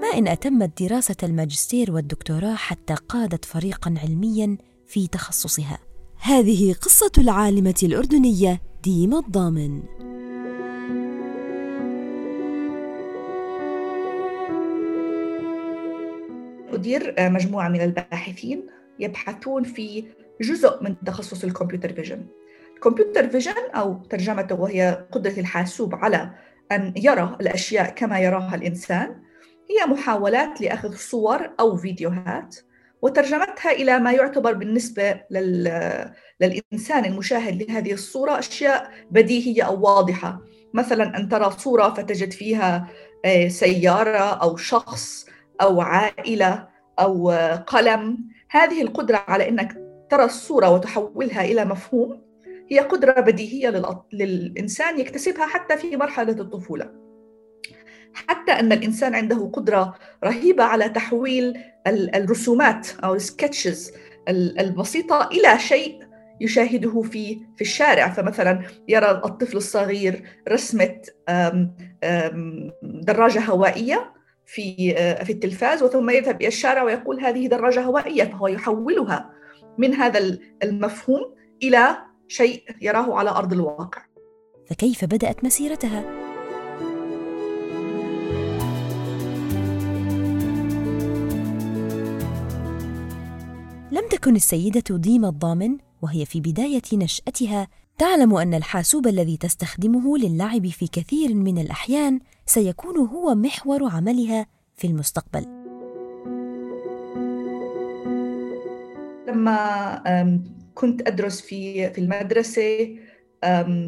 ما إن أتمت دراسة الماجستير والدكتوراه حتى قادت فريقا علميا في تخصصها. هذه قصة العالمة الأردنية ديما الضامن. أدير مجموعة من الباحثين يبحثون في جزء من تخصص ال computer vision. ال computer vision أو ترجمته وهي قدرة الحاسوب على أن يرى الأشياء كما يراها الإنسان هي محاولات لأخذ صور أو فيديوهات وترجمتها إلى ما يعتبر بالنسبة لل... للإنسان المشاهد لهذه الصورة أشياء بديهية أو واضحة. مثلا أن ترى صورة فتجد فيها آه، سيارة أو شخص أو عائلة أو قلم. هذه القدرة على أنك ترى الصورة وتحولها إلى مفهوم هي قدرة بديهية للإنسان يكتسبها حتى في مرحلة الطفولة. حتى أن الإنسان عنده قدرة رهيبة على تحويل الرسومات أو السكتشز البسيطة إلى شيء يشاهده في في الشارع. فمثلا يرى الطفل الصغير رسمة دراجة هوائية في في التلفاز وثم يذهب إلى الشارع ويقول هذه دراجة هوائية فهو يحولها من هذا المفهوم إلى شيء يراه على أرض الواقع فكيف بدأت مسيرتها؟ لم تكن السيدة ديما الضامن وهي في بداية نشأتها تعلم أن الحاسوب الذي تستخدمه للعب في كثير من الأحيان سيكون هو محور عملها في المستقبل. لما كنت أدرس في في المدرسة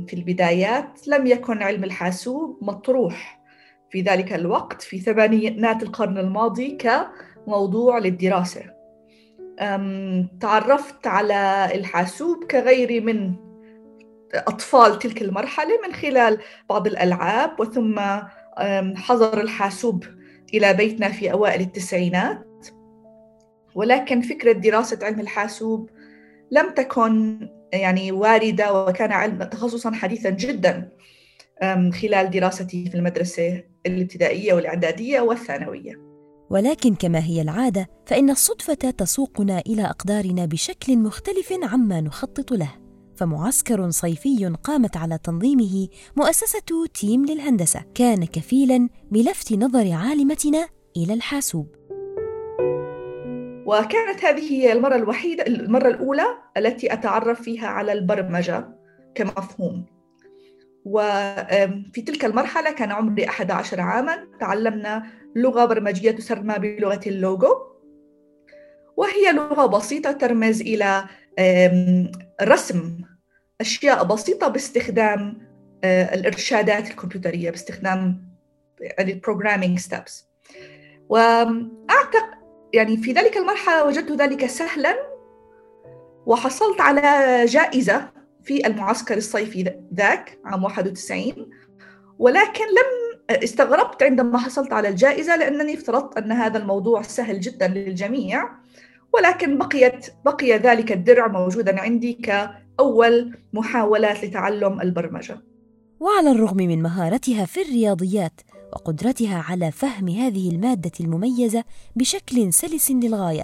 في البدايات. لم يكن علم الحاسوب مطروح. في ذلك الوقت في ثمانينات القرن الماضي كموضوع للدراسة. تعرفت على الحاسوب كغيري من أطفال تلك المرحلة من خلال بعض الألعاب وثم حضر الحاسوب إلى بيتنا في أوائل التسعينات. ولكن فكرة دراسة علم الحاسوب لم تكن يعني واردة وكان علم تخصصا حديثا جدا خلال دراستي في المدرسة الابتدائية والإعدادية والثانوية. ولكن كما هي العادة فإن الصدفة تسوقنا إلى أقدارنا بشكل مختلف عما نخطط له. فمعسكر صيفي قامت على تنظيمه مؤسسة تيم للهندسة كان كفيلا بلفت نظر عالمتنا إلى الحاسوب. وكانت هذه هي المرة الوحيدة المرة الأولى التي أتعرف فيها على البرمجة كمفهوم. وفي تلك المرحلة كان عمري 11 عاما تعلمنا لغة برمجية تسمى بلغة اللوجو. وهي لغة بسيطة ترمز إلى رسم أشياء بسيطة باستخدام الإرشادات الكمبيوترية باستخدام ال programming steps وأعتقد يعني في ذلك المرحلة وجدت ذلك سهلا وحصلت على جائزة في المعسكر الصيفي ذاك عام 91 ولكن لم استغربت عندما حصلت على الجائزة لأنني افترضت أن هذا الموضوع سهل جدا للجميع. ولكن بقيت بقي ذلك الدرع موجودا عندي كأول محاولات لتعلم البرمجة. وعلى الرغم من مهارتها في الرياضيات وقدرتها على فهم هذه المادة المميزة بشكل سلس للغاية.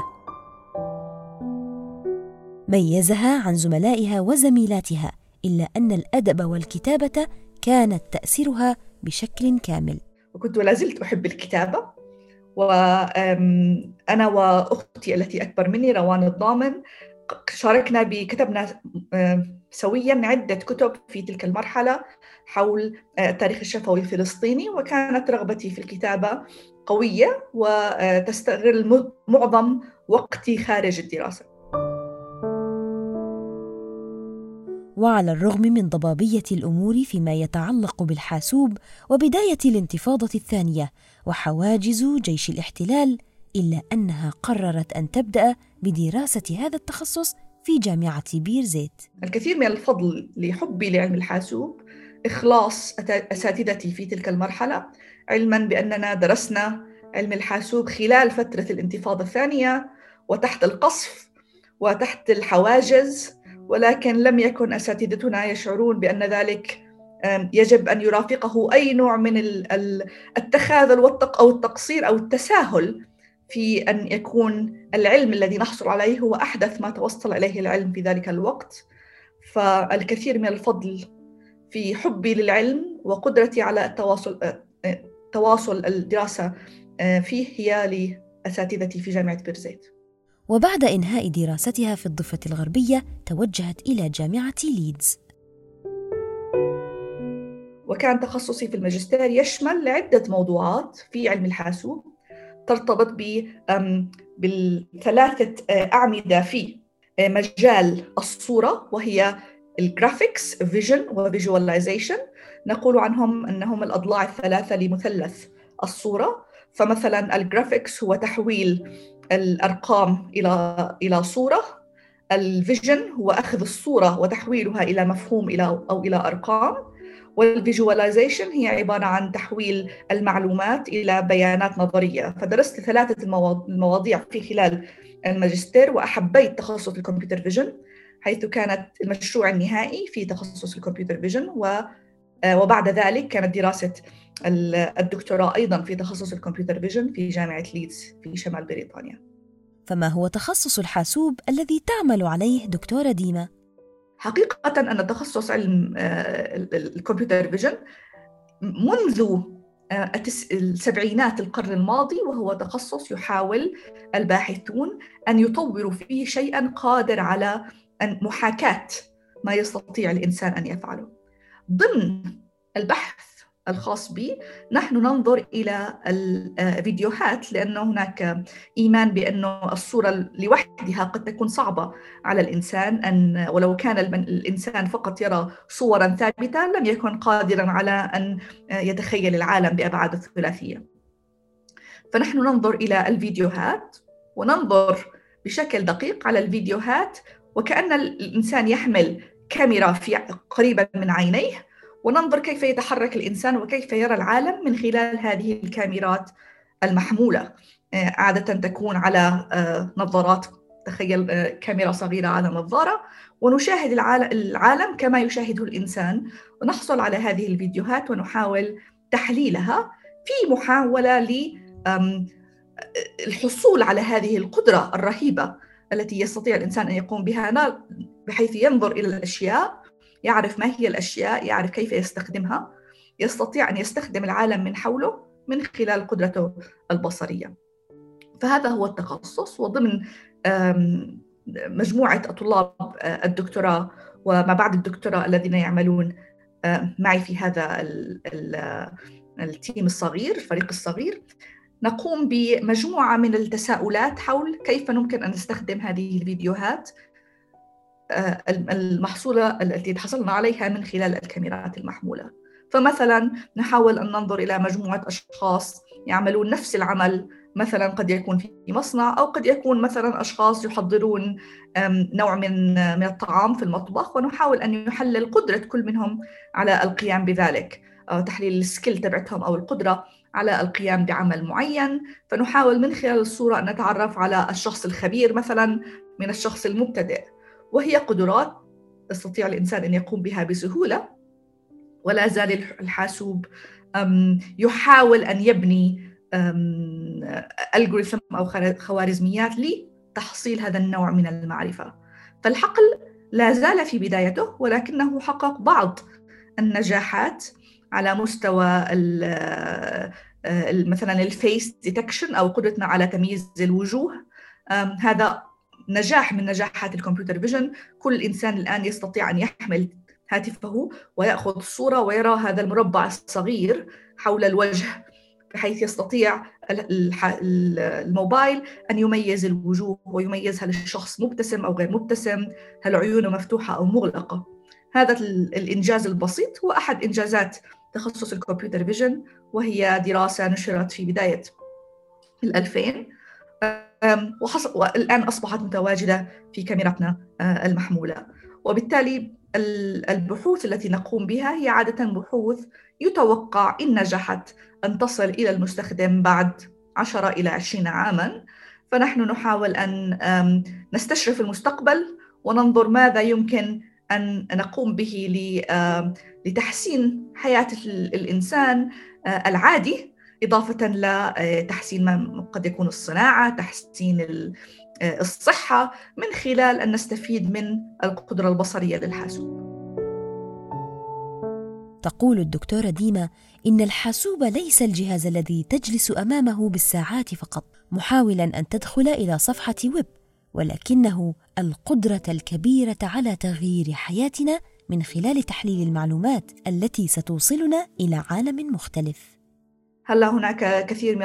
ميزها عن زملائها وزميلاتها إلا أن الأدب والكتابة كانت تأثيرها بشكل كامل. وكنت ولا زلت أحب الكتابة وأنا وأختي التي أكبر مني روان الضامن شاركنا بكتبنا سويا عدة كتب في تلك المرحلة حول التاريخ آه، الشفوي الفلسطيني وكانت رغبتي في الكتابة قوية وتستغل معظم وقتي خارج الدراسة وعلى الرغم من ضبابية الأمور فيما يتعلق بالحاسوب وبداية الانتفاضة الثانية وحواجز جيش الاحتلال إلا أنها قررت أن تبدأ بدراسة هذا التخصص في جامعة بير زيت. الكثير من الفضل لحبي لعلم الحاسوب إخلاص أساتذتي في تلك المرحلة علما بأننا درسنا علم الحاسوب خلال فترة الانتفاضة الثانية وتحت القصف وتحت الحواجز ولكن لم يكن أساتذتنا يشعرون بأن ذلك يجب أن يرافقه أي نوع من التخاذل أو التقصير أو التساهل في أن يكون العلم الذي نحصل عليه هو أحدث ما توصل إليه العلم في ذلك الوقت. فالكثير من الفضل في حبي للعلم وقدرتي على التواصل تواصل الدراسة فيه هي لأساتذتي في جامعة بيرزيت. وبعد إنهاء دراستها في الضفة الغربية توجهت إلى جامعة ليدز. وكان تخصصي في الماجستير يشمل عدة موضوعات في علم الحاسوب ترتبط بالثلاثة أعمدة في مجال الصورة وهي ال graphics vision و visualization نقول عنهم أنهم الأضلاع الثلاثة لمثلث الصورة. فمثلا ال graphics هو تحويل الأرقام إلى إلى صورة. ال vision هو أخذ الصورة وتحويلها إلى مفهوم إلى أو إلى أرقام. وال visualization هي عبارة عن تحويل المعلومات إلى بيانات نظرية. فدرست ثلاثة المواضيع في خلال الماجستير وأحبيت تخصص ال computer vision. حيث كانت المشروع النهائي في تخصص ال computer vision وبعد ذلك كانت دراسة الدكتوراه أيضا في تخصص ال computer vision في جامعة ليدز في شمال بريطانيا فما هو تخصص الحاسوب الذي تعمل عليه دكتورة ديما؟ حقيقة أن تخصص علم آه، الكمبيوتر فيجن منذ آه، السبعينات القرن الماضي وهو تخصص يحاول الباحثون أن يطوروا فيه شيئا قادر على محاكاة ما يستطيع الإنسان أن يفعله. ضمن البحث الخاص بي نحن ننظر إلى الفيديوهات لأن هناك إيمان بأن الصورة لوحدها قد تكون صعبة على الإنسان أن ولو كان الإنسان فقط يرى صورا ثابتة لم يكن قادرا على أن يتخيل العالم بأبعاد الثلاثية. فنحن ننظر إلى الفيديوهات وننظر بشكل دقيق على الفيديوهات وكأن الإنسان يحمل كاميرا في قريبا من عينيه وننظر كيف يتحرك الإنسان وكيف يرى العالم من خلال هذه الكاميرات المحمولة. آه، عادة تكون على آه، نظارات. تخيل آه، كاميرا صغيرة على نظارة ونشاهد العالم كما يشاهده الإنسان. ونحصل على هذه الفيديوهات ونحاول تحليلها في محاولة للحصول على هذه القدرة الرهيبة. التي يستطيع الإنسان أن يقوم بها بحيث ينظر إلى الأشياء يعرف ما هي الأشياء يعرف كيف يستخدمها يستطيع أن يستخدم العالم من حوله من خلال قدرته البصرية. فهذا هو التخصص وضمن مجموعة طلاب آه، الدكتوراه وما بعد الدكتوراه الذين يعملون معي في هذا التيم الصغير الفريق الصغير. نقوم بمجموعة من التساؤلات حول كيف ممكن أن نستخدم هذه الفيديوهات آه، المحصولة التي حصلنا عليها من خلال الكاميرات المحمولة. فمثلا نحاول أن ننظر إلى مجموعة أشخاص يعملون نفس العمل مثلا قد يكون في مصنع أو قد يكون مثلا أشخاص يحضرون نوع من من الطعام في المطبخ ونحاول أن يحلل قدرة كل منهم على القيام بذلك أو تحليل السكيل تبعتهم أو القدرة. على القيام بعمل معين. فنحاول من خلال الصورة أن نتعرف على الشخص الخبير مثلا من الشخص المبتدئ وهي قدرات يستطيع الإنسان أن يقوم بها بسهولة. ولا زال الحاسوب يحاول أن يبني algorithm أو خوارزميات لتحصيل هذا النوع من المعرفة. فالحقل لا زال في بدايته ولكنه حقق بعض النجاحات على مستوى مثلا ال face detection أو قدرتنا على تمييز الوجوه. هذا نجاح من نجاحات ال computer vision. كل إنسان الآن يستطيع أن يحمل هاتفه ويأخذ الصورة ويرى هذا المربع الصغير حول الوجه بحيث يستطيع الموبايل أن يميز الوجوه ويميز هل الشخص مبتسم أو غير مبتسم هل عيونه مفتوحة أو مغلقة. هذا الإنجاز البسيط. هو أحد إنجازات تخصص ال computer vision وهي دراسة نشرت في بداية الألفين. والآن أصبحت متواجدة في كاميراتنا آه، المحمولة. وبالتالي البحوث التي نقوم بها هي عادة بحوث يتوقع إن نجحت أن تصل إلى المستخدم بعد 10 إلى 20 عاماً. فنحن نحاول أن نستشرف المستقبل وننظر ماذا يمكن أن نقوم به لتحسين حياة الإنسان العادي إضافة لتحسين ما قد يكون الصناعة تحسين الصحة من خلال أن نستفيد من القدرة البصرية للحاسوب. تقول الدكتورة ديما إن الحاسوب ليس الجهاز الذي تجلس أمامه بالساعات فقط محاولا أن تدخل إلى صفحة ويب. ولكنه القدرة الكبيرة على تغيير حياتنا من خلال تحليل المعلومات التي ستوصلنا إلى عالم مختلف. هلا هناك كثير من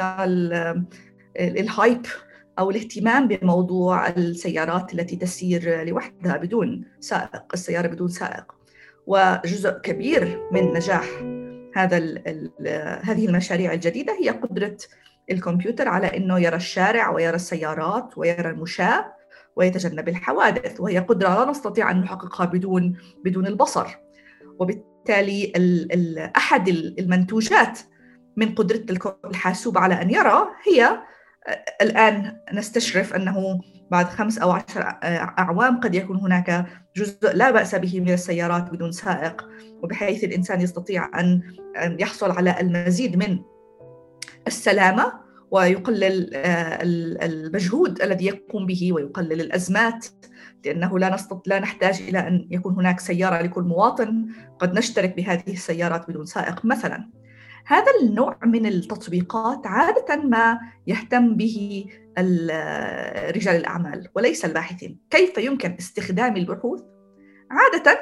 الهايب أو الاهتمام بموضوع السيارات التي تسير لوحدها بدون سائق السيارة بدون سائق. وجزء كبير من نجاح هذا هذه المشاريع الجديدة هي قدرة الكمبيوتر على أنه يرى الشارع ويرى السيارات ويرى المشاة ويتجنب الحوادث وهي قدرة لا نستطيع أن نحققها بدون بدون البصر. وبالتالي ال ال أحد المنتوجات من قدرة الحاسوب على أن يرى هي الآن نستشرف أنه بعد خمس أو عشر أعوام قد يكون هناك جزء لا بأس به من السيارات بدون سائق. وبحيث الإنسان يستطيع أن يحصل على المزيد من السلامة ويقلل المجهود الذي يقوم به ويقلل الأزمات لأنه لا لا نحتاج إلى أن يكون هناك سيارة لكل مواطن. قد نشترك بهذه السيارات بدون سائق مثلاً. هذا النوع من التطبيقات عادة ما يهتم به رجال الأعمال وليس الباحثين. كيف يمكن استخدام البحوث؟ عادة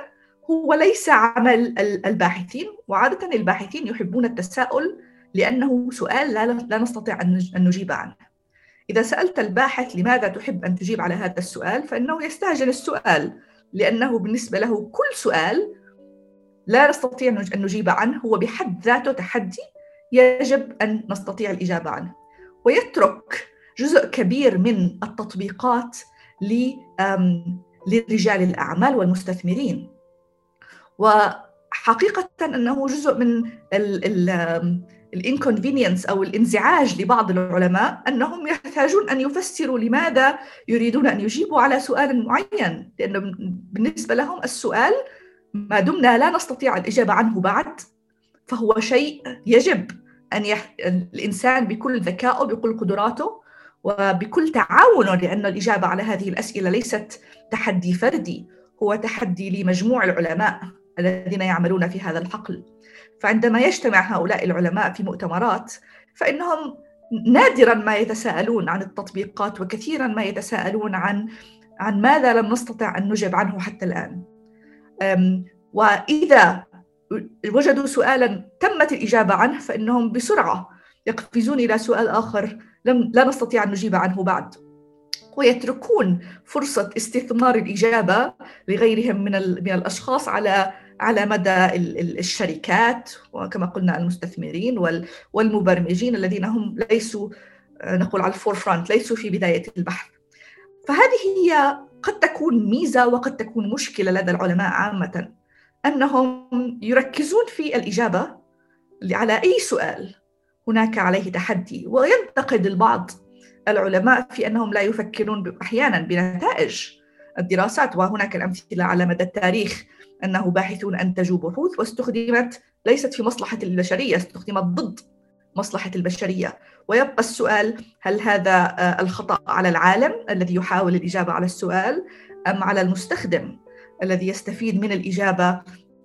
هو ليس عمل الباحثين وعادة الباحثين يحبون التساؤل لأنه سؤال لا نستطيع أن نجيب عنه. إذا سألت الباحث لماذا تحب أن تجيب على هذا السؤال فإنه يستعجل السؤال لأنه بالنسبة له كل سؤال لا نستطيع أن نجيب عنه هو بحد ذاته تحدي يجب أن نستطيع الإجابة عنه. ويترك جزء كبير من التطبيقات لرجال الأعمال والمستثمرين. وحقيقة أنه جزء من الإنكونفينينس أو الانزعاج لبعض العلماء أنهم يحتاجون أن يفسروا لماذا يريدون أن يجيبوا على سؤال معين لأن بالنسبة لهم السؤال ما دمنا لا نستطيع الإجابة عنه بعد فهو شيء يجب أن يح... الإنسان بكل ذكائه بكل قدراته وبكل تعاونه لأن الإجابة على هذه الأسئلة ليست تحدي فردي هو تحدي لمجموع العلماء. الذين يعملون في هذا الحقل. فعندما يجتمع هؤلاء العلماء في مؤتمرات فإنهم نادرا ما يتساءلون عن التطبيقات وكثيرا ما يتساءلون عن عن ماذا لم نستطع أن نجب عنه حتى الآن. وإذا وجدوا سؤالا تمت الإجابة عنه فإنهم بسرعة يقفزون إلى سؤال آخر لم لا نستطيع أن نجيب عنه بعد. ويتركون فرصة استثمار الإجابة لغيرهم من من الأشخاص على على مدى الشركات وكما قلنا المستثمرين والمبرمجين الذين هم ليسوا نقول على الفور فرونت ليسوا في بداية البحث. فهذه هي قد تكون ميزة وقد تكون مشكلة لدى العلماء عامة أنهم يركزون في الإجابة على أي سؤال هناك عليه تحدي. وينتقد البعض العلماء في أنهم لا يفكرون أحيانا بنتائج الدراسات وهناك الأمثلة على مدى التاريخ. أنه باحثون أنتجوا بحوث واستخدمت ليست في مصلحة البشرية استخدمت ضد مصلحة البشرية. ويبقى السؤال هل هذا الخطأ على العالم الذي يحاول الإجابة على السؤال أم على المستخدم الذي يستفيد من الإجابة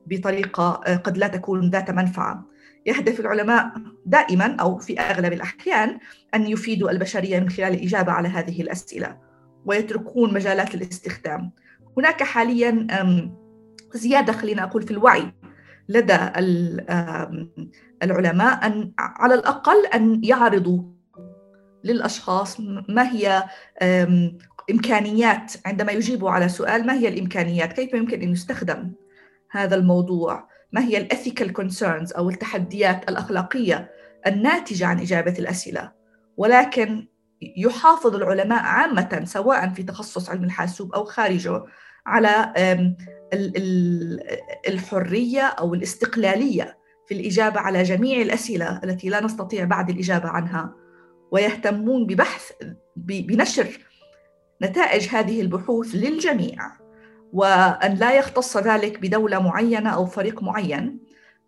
بطريقة قد لا تكون ذات منفعة؟ يهدف العلماء دائما أو في أغلب الأحيان أن يفيدوا البشرية من خلال الإجابة على هذه الأسئلة ويتركون مجالات الاستخدام. هناك حاليا زيادة خلينا أقول في الوعي لدى العلماء أن على الأقل أن يعرضوا للأشخاص ما هي إمكانيات عندما يجيبوا على سؤال ما هي الإمكانيات؟ كيف يمكن أن يستخدم هذا الموضوع؟ ما هي الethical concerns أو التحديات الأخلاقية الناتجة عن إجابة الأسئلة؟ ولكن يحافظ العلماء عامة سواء في تخصص علم الحاسوب أو خارجه على الحرية أو الاستقلالية في الإجابة على جميع الأسئلة التي لا نستطيع بعد الإجابة عنها ويهتمون ببحث بنشر نتائج هذه البحوث للجميع وأن لا يختص ذلك بدولة معينة أو فريق معين.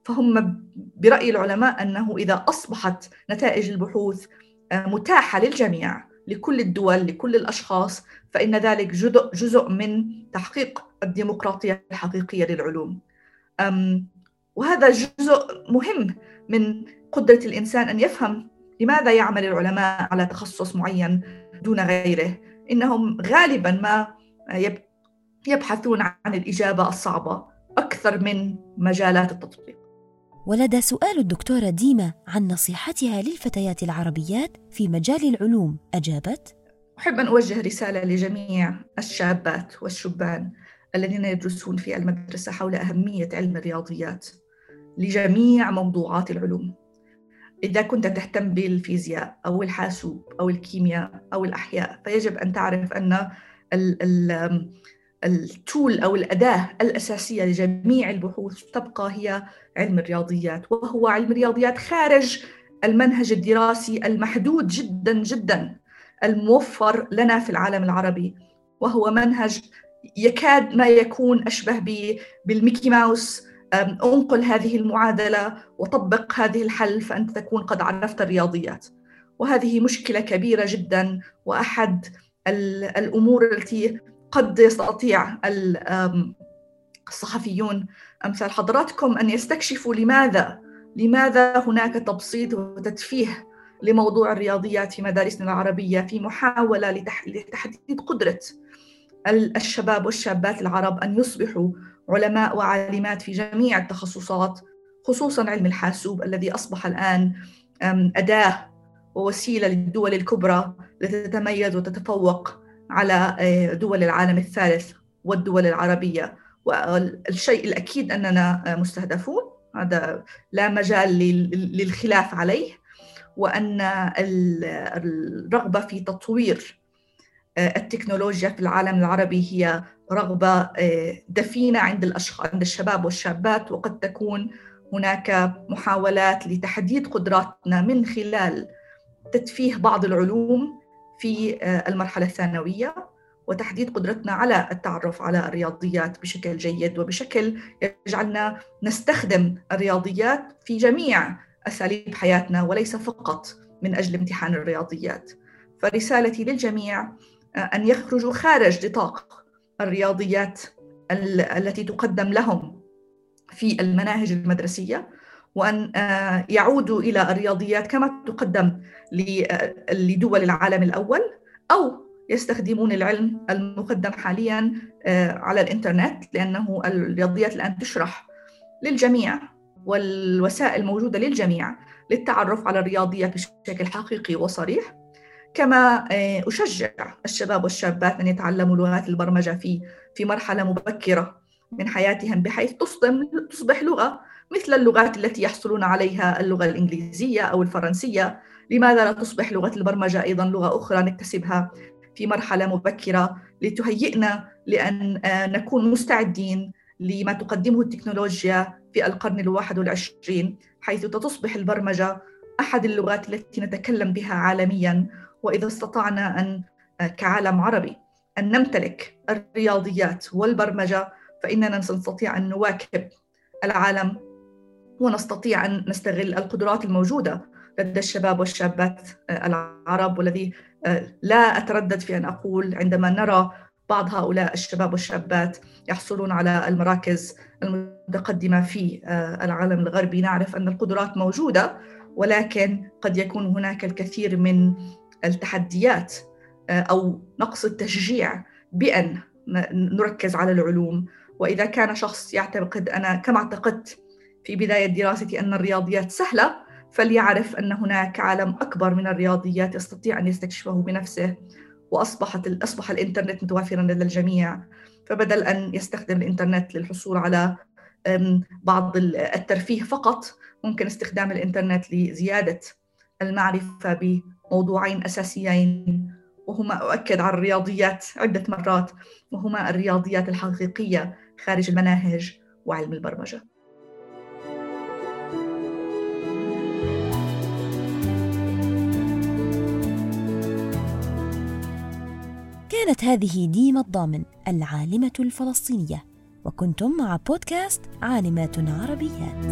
فهم برأي العلماء أنه إذا أصبحت نتائج البحوث متاحة للجميع. لكل الدول لكل الأشخاص فإن ذلك جزء, جزء من تحقيق الديمقراطية الحقيقية للعلوم. وهذا جزء مهم من قدرة الإنسان أن يفهم لماذا يعمل العلماء على تخصص معين دون غيره. إنهم غالبا ما يبحثون عن الإجابة الصعبة أكثر من مجالات التطبيق. ولدى سؤال الدكتورة ديما عن نصيحتها للفتيات العربيات في مجال العلوم. أجابت أحب أن أوجه رسالة لجميع الشابات والشبان الذين يدرسون في المدرسة حول أهمية علم الرياضيات لجميع موضوعات العلوم. إذا كنت تهتم بالفيزياء أو الحاسوب أو الكيمياء أو الأحياء فيجب أن تعرف أن التول أو الأداة الأساسية لجميع البحوث تبقى هي علم الرياضيات وهو علم الرياضيات خارج المنهج الدراسي المحدود جدا جدا الموفر لنا في العالم العربي وهو منهج يكاد ما يكون أشبه بالميكي ماوس أنقل هذه المعادلة وطبق هذه الحل فأنت تكون قد عرفت الرياضيات. وهذه مشكلة كبيرة جدا وأحد الأمور التي قد يستطيع الصحفيون أمثال حضراتكم أن يستكشفوا لماذا لماذا هناك تبسيط وتدفيه لموضوع الرياضيات في مدارسنا العربية في محاولة لتحديد قدرة الشباب والشابات العرب أن يصبحوا علماء وعالمات في جميع التخصصات خصوصا علم الحاسوب الذي أصبح الآن أداة ووسيلة للدول الكبرى لتتميز وتتفوق. على آه، دول العالم الثالث والدول العربية. والشيء الأكيد أننا مستهدفون هذا لا مجال للخلاف عليه. وأن الرغبة في تطوير آه، التكنولوجيا في العالم العربي هي رغبة آه، دفينة عند الأشخاص عند الشباب والشابات. وقد تكون هناك محاولات لتحديد قدراتنا من خلال تدفيه بعض العلوم في آه، المرحلة الثانوية وتحديد قدرتنا على التعرف على الرياضيات بشكل جيد وبشكل يجعلنا نستخدم الرياضيات في جميع أساليب حياتنا وليس فقط من أجل امتحان الرياضيات. فرسالتي للجميع آه، أن يخرجوا خارج نطاق الرياضيات التي تقدم لهم في المناهج المدرسية وأن آه، يعودوا إلى الرياضيات كما تقدم لدول العالم الأول أو يستخدمون العلم المقدم حاليا آه، على الإنترنت لأنه الرياضيات الآن تشرح للجميع والوسائل موجودة للجميع للتعرف على الرياضيات بشكل حقيقي وصريح. كما آه، أشجع الشباب والشابات أن يتعلموا لغات البرمجة في في مرحلة مبكرة من حياتهم بحيث تصبح لغة مثل اللغات التي يحصلون عليها اللغة الإنجليزية أو الفرنسية. لماذا لا تصبح لغة البرمجة أيضا لغة أخرى نكتسبها في مرحلة مبكرة لتهيئنا لأن آه، نكون مستعدين لما تقدمه التكنولوجيا في القرن الواحد والعشرين حيث تصبح البرمجة أحد اللغات التي نتكلم بها عالميا وإذا استطعنا أن آه، كعالم عربي أن نمتلك الرياضيات والبرمجة فإننا سنستطيع أن نواكب العالم ونستطيع أن نستغل القدرات الموجودة لدى الشباب والشابات آه، العرب والذي آه، لا أتردد في أن أقول عندما نرى بعض هؤلاء الشباب والشابات يحصلون على المراكز المتقدمة في آه، العالم الغربي. نعرف أن القدرات موجودة ولكن قد يكون هناك الكثير من التحديات أو نقص التشجيع بأن نركز على العلوم. وإذا كان شخص يعتقد أنا كما اعتقدت في بداية دراستي أن الرياضيات سهلة فليعرف أن هناك عالم أكبر من الرياضيات يستطيع أن يستكشفه بنفسه وأصبحت أصبح الإنترنت متوافرا لدى الجميع فبدل أن يستخدم الإنترنت للحصول على بعض الترفيه فقط ممكن استخدام الإنترنت لزيادة المعرفة بموضوعين أساسيين وهما أؤكد على الرياضيات عدة مرات وهما الرياضيات الحقيقية خارج المناهج وعلم البرمجة. كانت هذه ديما الضامن العالمة الفلسطينية. وكنتم مع بودكاست عالمات عربيات.